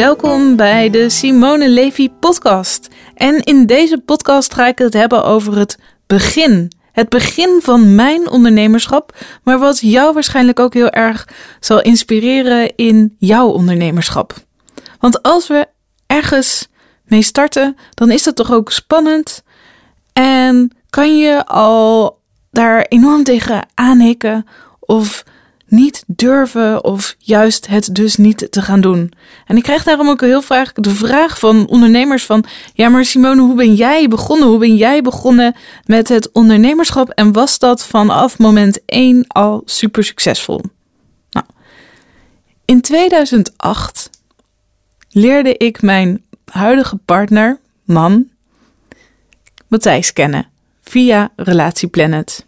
welkom bij de Simone Levy podcast. En in deze podcast ga ik het hebben over het begin. Het begin van mijn ondernemerschap, maar wat jou waarschijnlijk ook heel erg zal inspireren in jouw ondernemerschap. Want als we ergens mee starten, dan is dat toch ook spannend en kan je al daar enorm tegen aanhikken of niet durven of juist het dus niet te gaan doen. En ik krijg daarom ook heel vaak de vraag van ondernemers van... Ja, maar Simone, hoe ben jij begonnen? Hoe ben jij begonnen met het ondernemerschap? En was dat vanaf moment 1 al super succesvol? Nou, in 2008 leerde ik mijn huidige partner, man, Matthijs kennen via Relatieplanet.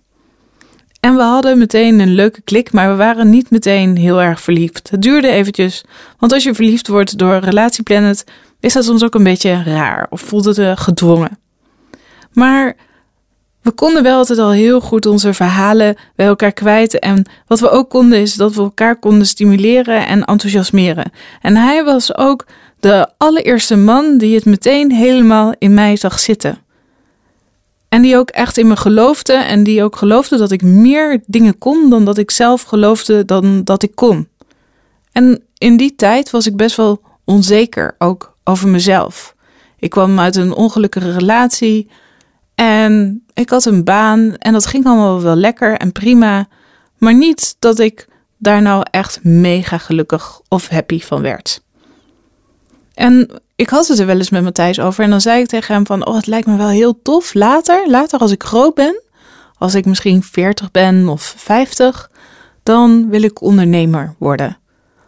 En we hadden meteen een leuke klik, maar we waren niet meteen heel erg verliefd. Het duurde eventjes, want als je verliefd wordt door Relatieplanet, is dat soms ook een beetje raar of voelt het uh, gedwongen. Maar we konden wel altijd al heel goed onze verhalen bij elkaar kwijt. En wat we ook konden is dat we elkaar konden stimuleren en enthousiasmeren. En hij was ook de allereerste man die het meteen helemaal in mij zag zitten. En die ook echt in me geloofde en die ook geloofde dat ik meer dingen kon dan dat ik zelf geloofde dan dat ik kon. En in die tijd was ik best wel onzeker ook over mezelf. Ik kwam uit een ongelukkige relatie en ik had een baan en dat ging allemaal wel lekker en prima, maar niet dat ik daar nou echt mega gelukkig of happy van werd. En ik had het er wel eens met Matthijs over. En dan zei ik tegen hem van, oh, het lijkt me wel heel tof later. Later als ik groot ben, als ik misschien 40 ben of 50, dan wil ik ondernemer worden.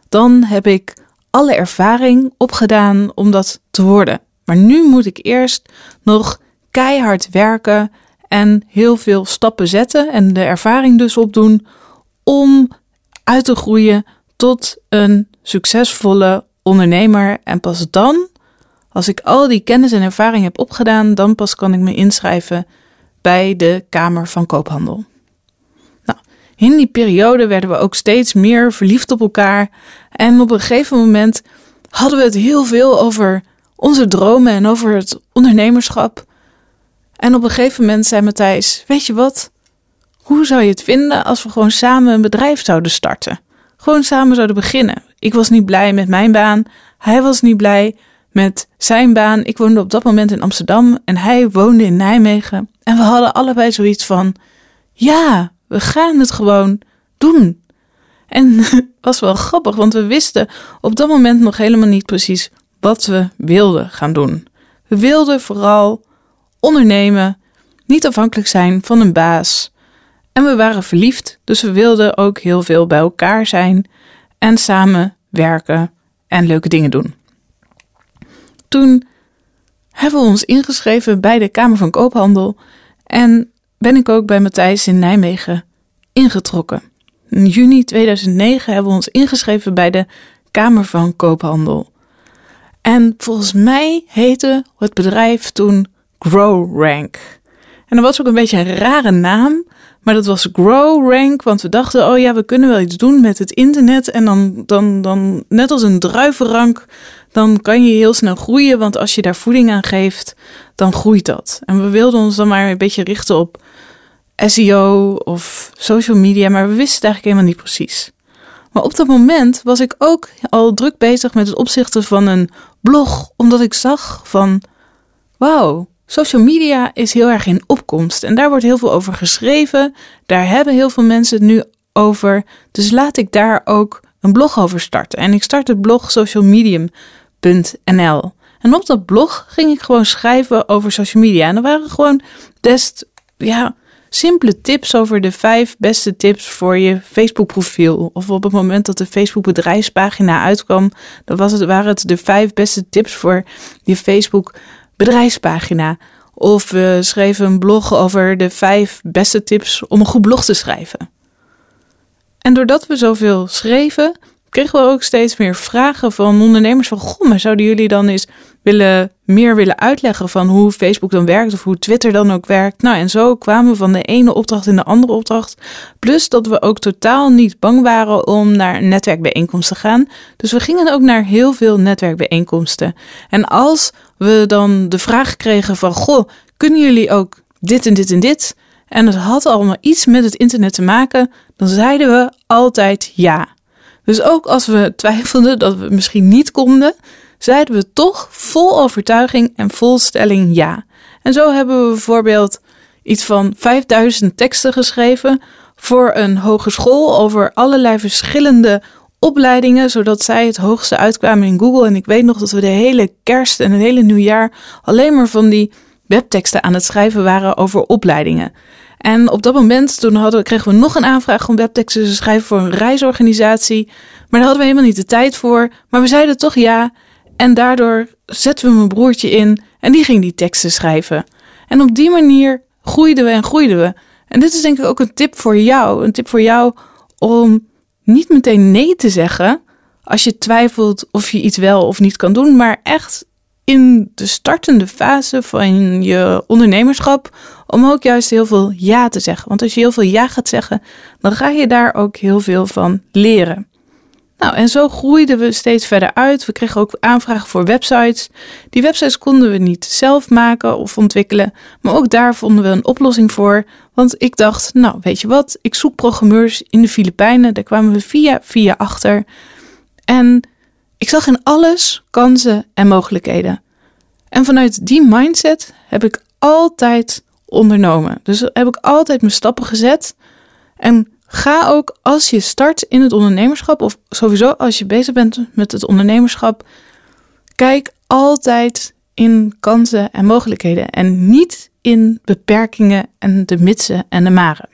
Dan heb ik alle ervaring opgedaan om dat te worden. Maar nu moet ik eerst nog keihard werken en heel veel stappen zetten en de ervaring dus opdoen om uit te groeien tot een succesvolle ondernemer. En pas dan als ik al die kennis en ervaring heb opgedaan, dan pas kan ik me inschrijven bij de Kamer van Koophandel. Nou, in die periode werden we ook steeds meer verliefd op elkaar. En op een gegeven moment hadden we het heel veel over onze dromen en over het ondernemerschap. En op een gegeven moment zei Matthijs: Weet je wat? Hoe zou je het vinden als we gewoon samen een bedrijf zouden starten? Gewoon samen zouden beginnen. Ik was niet blij met mijn baan. Hij was niet blij met zijn baan. Ik woonde op dat moment in Amsterdam en hij woonde in Nijmegen. En we hadden allebei zoiets van: ja, we gaan het gewoon doen. En het was wel grappig, want we wisten op dat moment nog helemaal niet precies wat we wilden gaan doen. We wilden vooral ondernemen, niet afhankelijk zijn van een baas. En we waren verliefd, dus we wilden ook heel veel bij elkaar zijn en samen werken en leuke dingen doen toen hebben we ons ingeschreven bij de Kamer van Koophandel en ben ik ook bij Matthijs in Nijmegen ingetrokken. In juni 2009 hebben we ons ingeschreven bij de Kamer van Koophandel. En volgens mij heette het bedrijf toen Grow Rank. En dat was ook een beetje een rare naam, maar dat was Grow Rank, want we dachten, oh ja, we kunnen wel iets doen met het internet. En dan, dan, dan net als een druivenrank dan kan je heel snel groeien. Want als je daar voeding aan geeft, dan groeit dat. En we wilden ons dan maar een beetje richten op SEO of social media, maar we wisten het eigenlijk helemaal niet precies. Maar op dat moment was ik ook al druk bezig met het opzichten van een blog, omdat ik zag van, wauw, social media is heel erg in opkomst en daar wordt heel veel over geschreven. Daar hebben heel veel mensen het nu over. Dus laat ik daar ook een blog over starten. En ik start het blog Social Medium en op dat blog ging ik gewoon schrijven over social media. En er waren gewoon best ja, simpele tips over de vijf beste tips voor je Facebook profiel. Of op het moment dat de Facebook bedrijfspagina uitkwam, dan was het, waren het de vijf beste tips voor je Facebook bedrijfspagina. Of we schreven een blog over de vijf beste tips om een goed blog te schrijven. En doordat we zoveel schreven, kregen we ook steeds meer vragen van ondernemers van, goh, maar zouden jullie dan eens willen, meer willen uitleggen van hoe Facebook dan werkt of hoe Twitter dan ook werkt? Nou, en zo kwamen we van de ene opdracht in de andere opdracht. Plus dat we ook totaal niet bang waren om naar een netwerkbijeenkomst te gaan. Dus we gingen ook naar heel veel netwerkbijeenkomsten. En als we dan de vraag kregen van, goh, kunnen jullie ook dit en dit en dit? En het had allemaal iets met het internet te maken, dan zeiden we altijd ja. Dus ook als we twijfelden dat we misschien niet konden, zeiden we toch vol overtuiging en vol stelling ja. En zo hebben we bijvoorbeeld iets van 5000 teksten geschreven voor een hogeschool over allerlei verschillende opleidingen, zodat zij het hoogste uitkwamen in Google. En ik weet nog dat we de hele kerst en het hele nieuwjaar alleen maar van die webteksten aan het schrijven waren over opleidingen. En op dat moment toen hadden, kregen we nog een aanvraag om webteksten te schrijven voor een reisorganisatie. Maar daar hadden we helemaal niet de tijd voor. Maar we zeiden toch ja. En daardoor zetten we mijn broertje in en die ging die teksten schrijven. En op die manier groeiden we en groeiden we. En dit is denk ik ook een tip voor jou. Een tip voor jou om niet meteen nee te zeggen als je twijfelt of je iets wel of niet kan doen, maar echt in de startende fase van je ondernemerschap om ook juist heel veel ja te zeggen. Want als je heel veel ja gaat zeggen, dan ga je daar ook heel veel van leren. Nou, en zo groeiden we steeds verder uit. We kregen ook aanvragen voor websites. Die websites konden we niet zelf maken of ontwikkelen, maar ook daar vonden we een oplossing voor. Want ik dacht, nou, weet je wat, ik zoek programmeurs in de Filipijnen. Daar kwamen we via via achter. En ik zag in alles kansen en mogelijkheden. En vanuit die mindset heb ik altijd ondernomen. Dus heb ik altijd mijn stappen gezet. En ga ook als je start in het ondernemerschap, of sowieso als je bezig bent met het ondernemerschap, kijk altijd in kansen en mogelijkheden en niet in beperkingen en de mitsen en de maren.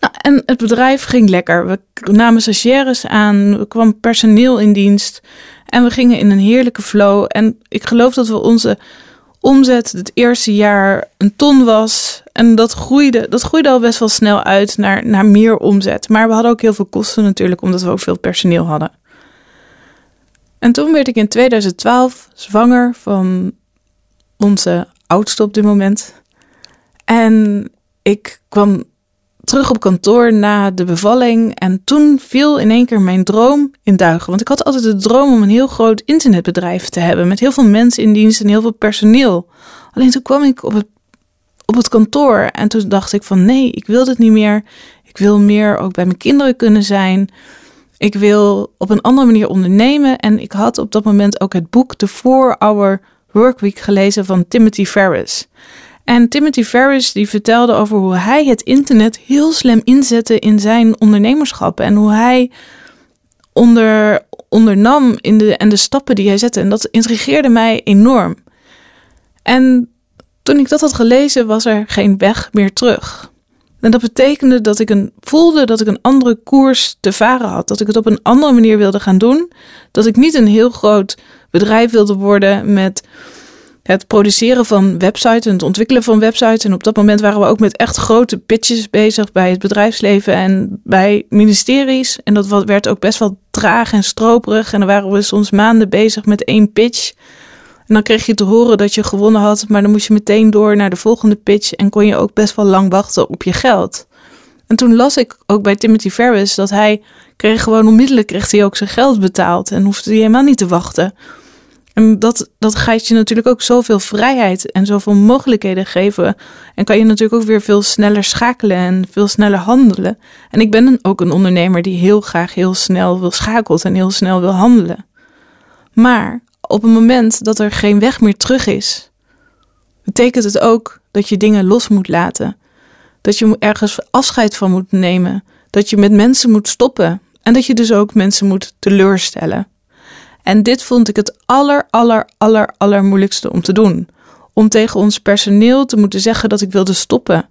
Nou, en het bedrijf ging lekker. We namen stagiaires aan, er kwam personeel in dienst en we gingen in een heerlijke flow. En ik geloof dat we onze omzet het eerste jaar een ton was. En dat groeide, dat groeide al best wel snel uit naar, naar meer omzet. Maar we hadden ook heel veel kosten natuurlijk, omdat we ook veel personeel hadden. En toen werd ik in 2012 zwanger van onze oudste op dit moment. En ik kwam terug op kantoor na de bevalling. En toen viel in één keer mijn droom in duigen. Want ik had altijd de droom om een heel groot internetbedrijf te hebben. Met heel veel mensen in dienst en heel veel personeel. Alleen toen kwam ik op het, op het kantoor. En toen dacht ik van nee, ik wil dit niet meer. Ik wil meer ook bij mijn kinderen kunnen zijn. Ik wil op een andere manier ondernemen. En ik had op dat moment ook het boek The 4-Hour Workweek gelezen van Timothy Ferris. En Timothy Ferris die vertelde over hoe hij het internet heel slim inzette in zijn ondernemerschap. En hoe hij onder, ondernam in de, en de stappen die hij zette. En dat intrigeerde mij enorm. En toen ik dat had gelezen, was er geen weg meer terug. En dat betekende dat ik een, voelde dat ik een andere koers te varen had. Dat ik het op een andere manier wilde gaan doen. Dat ik niet een heel groot bedrijf wilde worden met het produceren van websites en het ontwikkelen van websites. En op dat moment waren we ook met echt grote pitches bezig bij het bedrijfsleven en bij ministeries. En dat werd ook best wel traag en stroperig. En dan waren we soms maanden bezig met één pitch. En dan kreeg je te horen dat je gewonnen had, maar dan moest je meteen door naar de volgende pitch en kon je ook best wel lang wachten op je geld. En toen las ik ook bij Timothy Ferris dat hij kreeg gewoon onmiddellijk kreeg hij ook zijn geld betaald en hoefde hij helemaal niet te wachten. En dat, dat gaat je natuurlijk ook zoveel vrijheid en zoveel mogelijkheden geven. En kan je natuurlijk ook weer veel sneller schakelen en veel sneller handelen. En ik ben ook een ondernemer die heel graag heel snel wil schakelen en heel snel wil handelen. Maar op het moment dat er geen weg meer terug is, betekent het ook dat je dingen los moet laten. Dat je ergens afscheid van moet nemen. Dat je met mensen moet stoppen. En dat je dus ook mensen moet teleurstellen. En dit vond ik het aller, aller, aller, aller moeilijkste om te doen. Om tegen ons personeel te moeten zeggen dat ik wilde stoppen.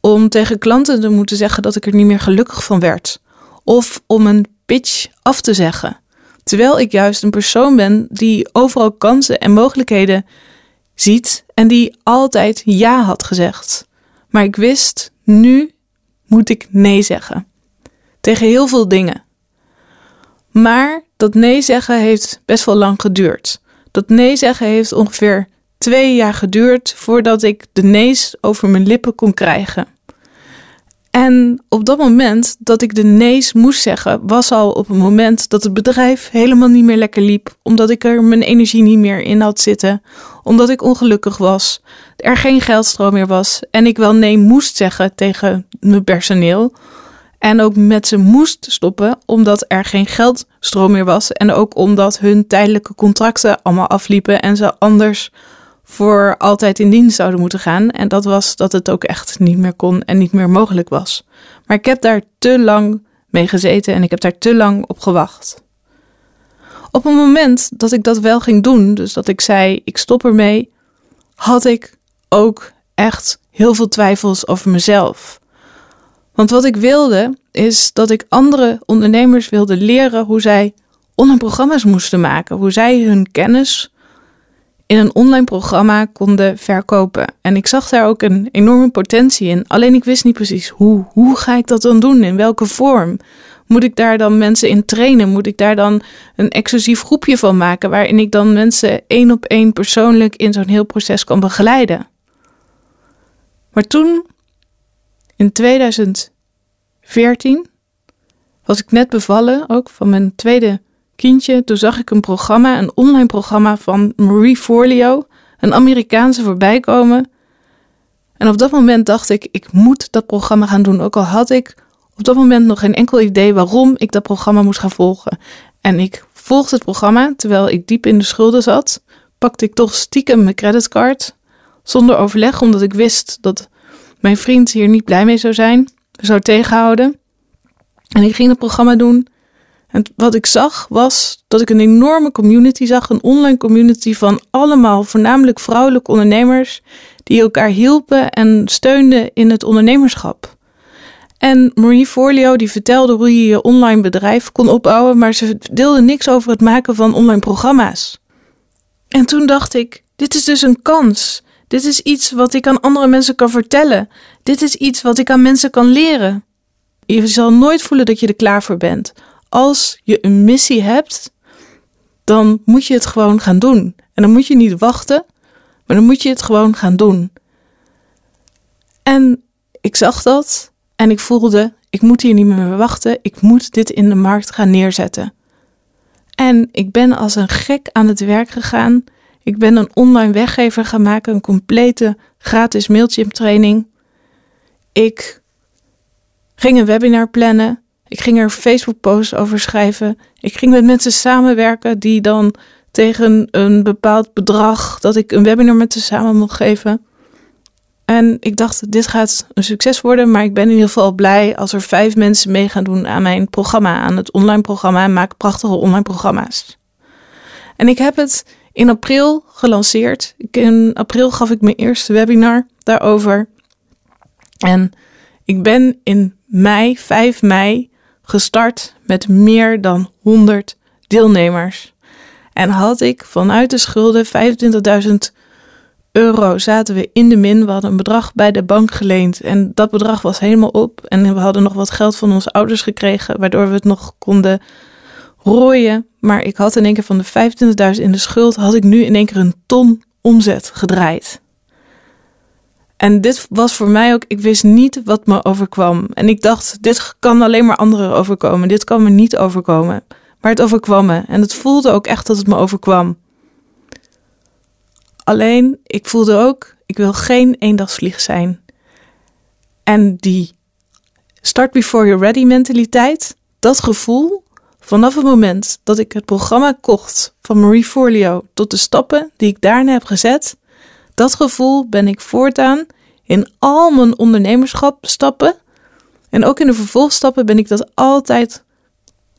Om tegen klanten te moeten zeggen dat ik er niet meer gelukkig van werd. Of om een pitch af te zeggen. Terwijl ik juist een persoon ben die overal kansen en mogelijkheden ziet en die altijd ja had gezegd. Maar ik wist, nu moet ik nee zeggen. Tegen heel veel dingen. Maar dat nee zeggen heeft best wel lang geduurd. Dat nee zeggen heeft ongeveer twee jaar geduurd voordat ik de nee's over mijn lippen kon krijgen. En op dat moment dat ik de nee's moest zeggen, was al op een moment dat het bedrijf helemaal niet meer lekker liep, omdat ik er mijn energie niet meer in had zitten, omdat ik ongelukkig was, er geen geldstroom meer was en ik wel nee moest zeggen tegen mijn personeel. En ook met ze moest stoppen omdat er geen geldstroom meer was en ook omdat hun tijdelijke contracten allemaal afliepen en ze anders voor altijd in dienst zouden moeten gaan. En dat was dat het ook echt niet meer kon en niet meer mogelijk was. Maar ik heb daar te lang mee gezeten en ik heb daar te lang op gewacht. Op het moment dat ik dat wel ging doen, dus dat ik zei: ik stop ermee, had ik ook echt heel veel twijfels over mezelf. Want wat ik wilde, is dat ik andere ondernemers wilde leren hoe zij online programma's moesten maken, hoe zij hun kennis in een online programma konden verkopen. En ik zag daar ook een enorme potentie in. Alleen ik wist niet precies hoe. Hoe ga ik dat dan doen? In welke vorm? Moet ik daar dan mensen in trainen? Moet ik daar dan een exclusief groepje van maken waarin ik dan mensen één op één persoonlijk in zo'n heel proces kan begeleiden? Maar toen, in 2014, was ik net bevallen ook van mijn tweede kindje, toen zag ik een programma, een online programma van Marie Forleo, een Amerikaanse, voorbij komen. En op dat moment dacht ik, ik moet dat programma gaan doen. Ook al had ik op dat moment nog geen enkel idee waarom ik dat programma moest gaan volgen. En ik volgde het programma terwijl ik diep in de schulden zat. Pakte ik toch stiekem mijn creditcard. Zonder overleg, omdat ik wist dat mijn vriend hier niet blij mee zou zijn. Zou tegenhouden. En ik ging het programma doen. En wat ik zag was dat ik een enorme community zag, een online community van allemaal voornamelijk vrouwelijke ondernemers die elkaar hielpen en steunden in het ondernemerschap. En Marie Forleo die vertelde hoe je je online bedrijf kon opbouwen, maar ze deelde niks over het maken van online programma's. En toen dacht ik, dit is dus een kans. Dit is iets wat ik aan andere mensen kan vertellen. Dit is iets wat ik aan mensen kan leren. Je zal nooit voelen dat je er klaar voor bent als je een missie hebt, dan moet je het gewoon gaan doen. En dan moet je niet wachten, maar dan moet je het gewoon gaan doen. En ik zag dat en ik voelde, ik moet hier niet meer wachten, ik moet dit in de markt gaan neerzetten. En ik ben als een gek aan het werk gegaan. Ik ben een online weggever gaan maken, een complete gratis Mailchimp training. Ik ging een webinar plannen. Ik ging er Facebook-posts over schrijven. Ik ging met mensen samenwerken die dan tegen een bepaald bedrag dat ik een webinar met ze samen mocht geven. En ik dacht, dit gaat een succes worden, maar ik ben in ieder geval blij als er vijf mensen mee gaan doen aan mijn programma, aan het online programma en maak prachtige online programma's. En ik heb het in april gelanceerd. In april gaf ik mijn eerste webinar daarover. En ik ben in mei, 5 mei, gestart met meer dan 100 deelnemers. En had ik vanuit de schulden 25.000 euro zaten we in de min. We hadden een bedrag bij de bank geleend en dat bedrag was helemaal op. En we hadden nog wat geld van onze ouders gekregen, waardoor we het nog konden rooien. Maar ik had in één keer van de 25.000 in de schuld, had ik nu in één keer een ton omzet gedraaid. En dit was voor mij ook, ik wist niet wat me overkwam. En ik dacht, dit kan alleen maar anderen overkomen. Dit kan me niet overkomen. Maar het overkwam me. En het voelde ook echt dat het me overkwam. Alleen, ik voelde ook, ik wil geen eendagsvlieg zijn. En die start before you're ready mentaliteit, dat gevoel, vanaf het moment dat ik het programma kocht van Marie Forleo tot de stappen die ik daarna heb gezet, dat gevoel ben ik voortaan in al mijn ondernemerschap stappen. En ook in de vervolgstappen ben ik dat altijd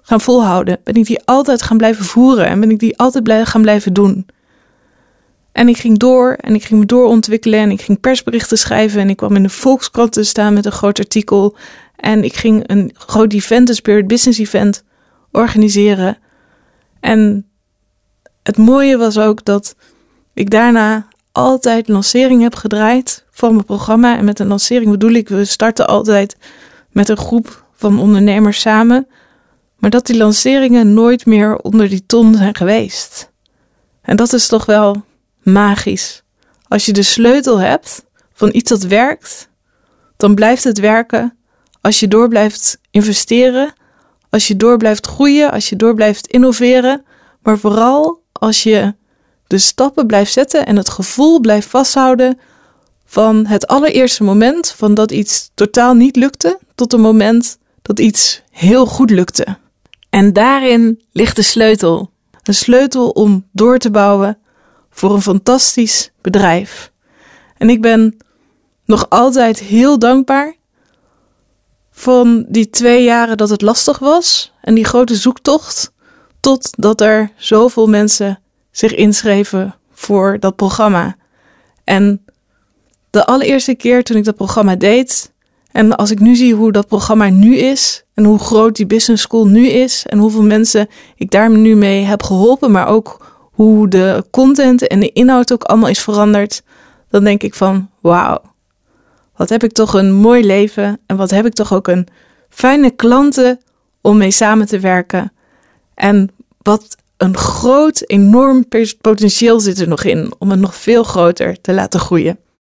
gaan volhouden. Ben ik die altijd gaan blijven voeren en ben ik die altijd gaan blijven doen. En ik ging door en ik ging me doorontwikkelen en ik ging persberichten schrijven en ik kwam in de Volkskrant te staan met een groot artikel. En ik ging een groot event, een Spirit Business Event, organiseren. En het mooie was ook dat ik daarna altijd lancering heb gedraaid van mijn programma. En met een lancering bedoel ik, we starten altijd met een groep van ondernemers samen. maar dat die lanceringen nooit meer onder die ton zijn geweest. En dat is toch wel magisch. Als je de sleutel hebt van iets dat werkt, dan blijft het werken als je door blijft investeren, als je door blijft groeien, als je door blijft innoveren, maar vooral als je de stappen blijft zetten en het gevoel blijft vasthouden van het allereerste moment van dat iets totaal niet lukte tot het moment dat iets heel goed lukte. En daarin ligt de sleutel. Een sleutel om door te bouwen voor een fantastisch bedrijf. En ik ben nog altijd heel dankbaar van die twee jaren dat het lastig was en die grote zoektocht, totdat er zoveel mensen zich inschreven voor dat programma. En de allereerste keer toen ik dat programma deed, en als ik nu zie hoe dat programma nu is en hoe groot die business school nu is en hoeveel mensen ik daar nu mee heb geholpen, maar ook hoe de content en de inhoud ook allemaal is veranderd, dan denk ik van wauw, wat heb ik toch een mooi leven en wat heb ik toch ook een fijne klanten om mee samen te werken. En wat een groot, enorm potentieel zit er nog in om het nog veel groter te laten groeien.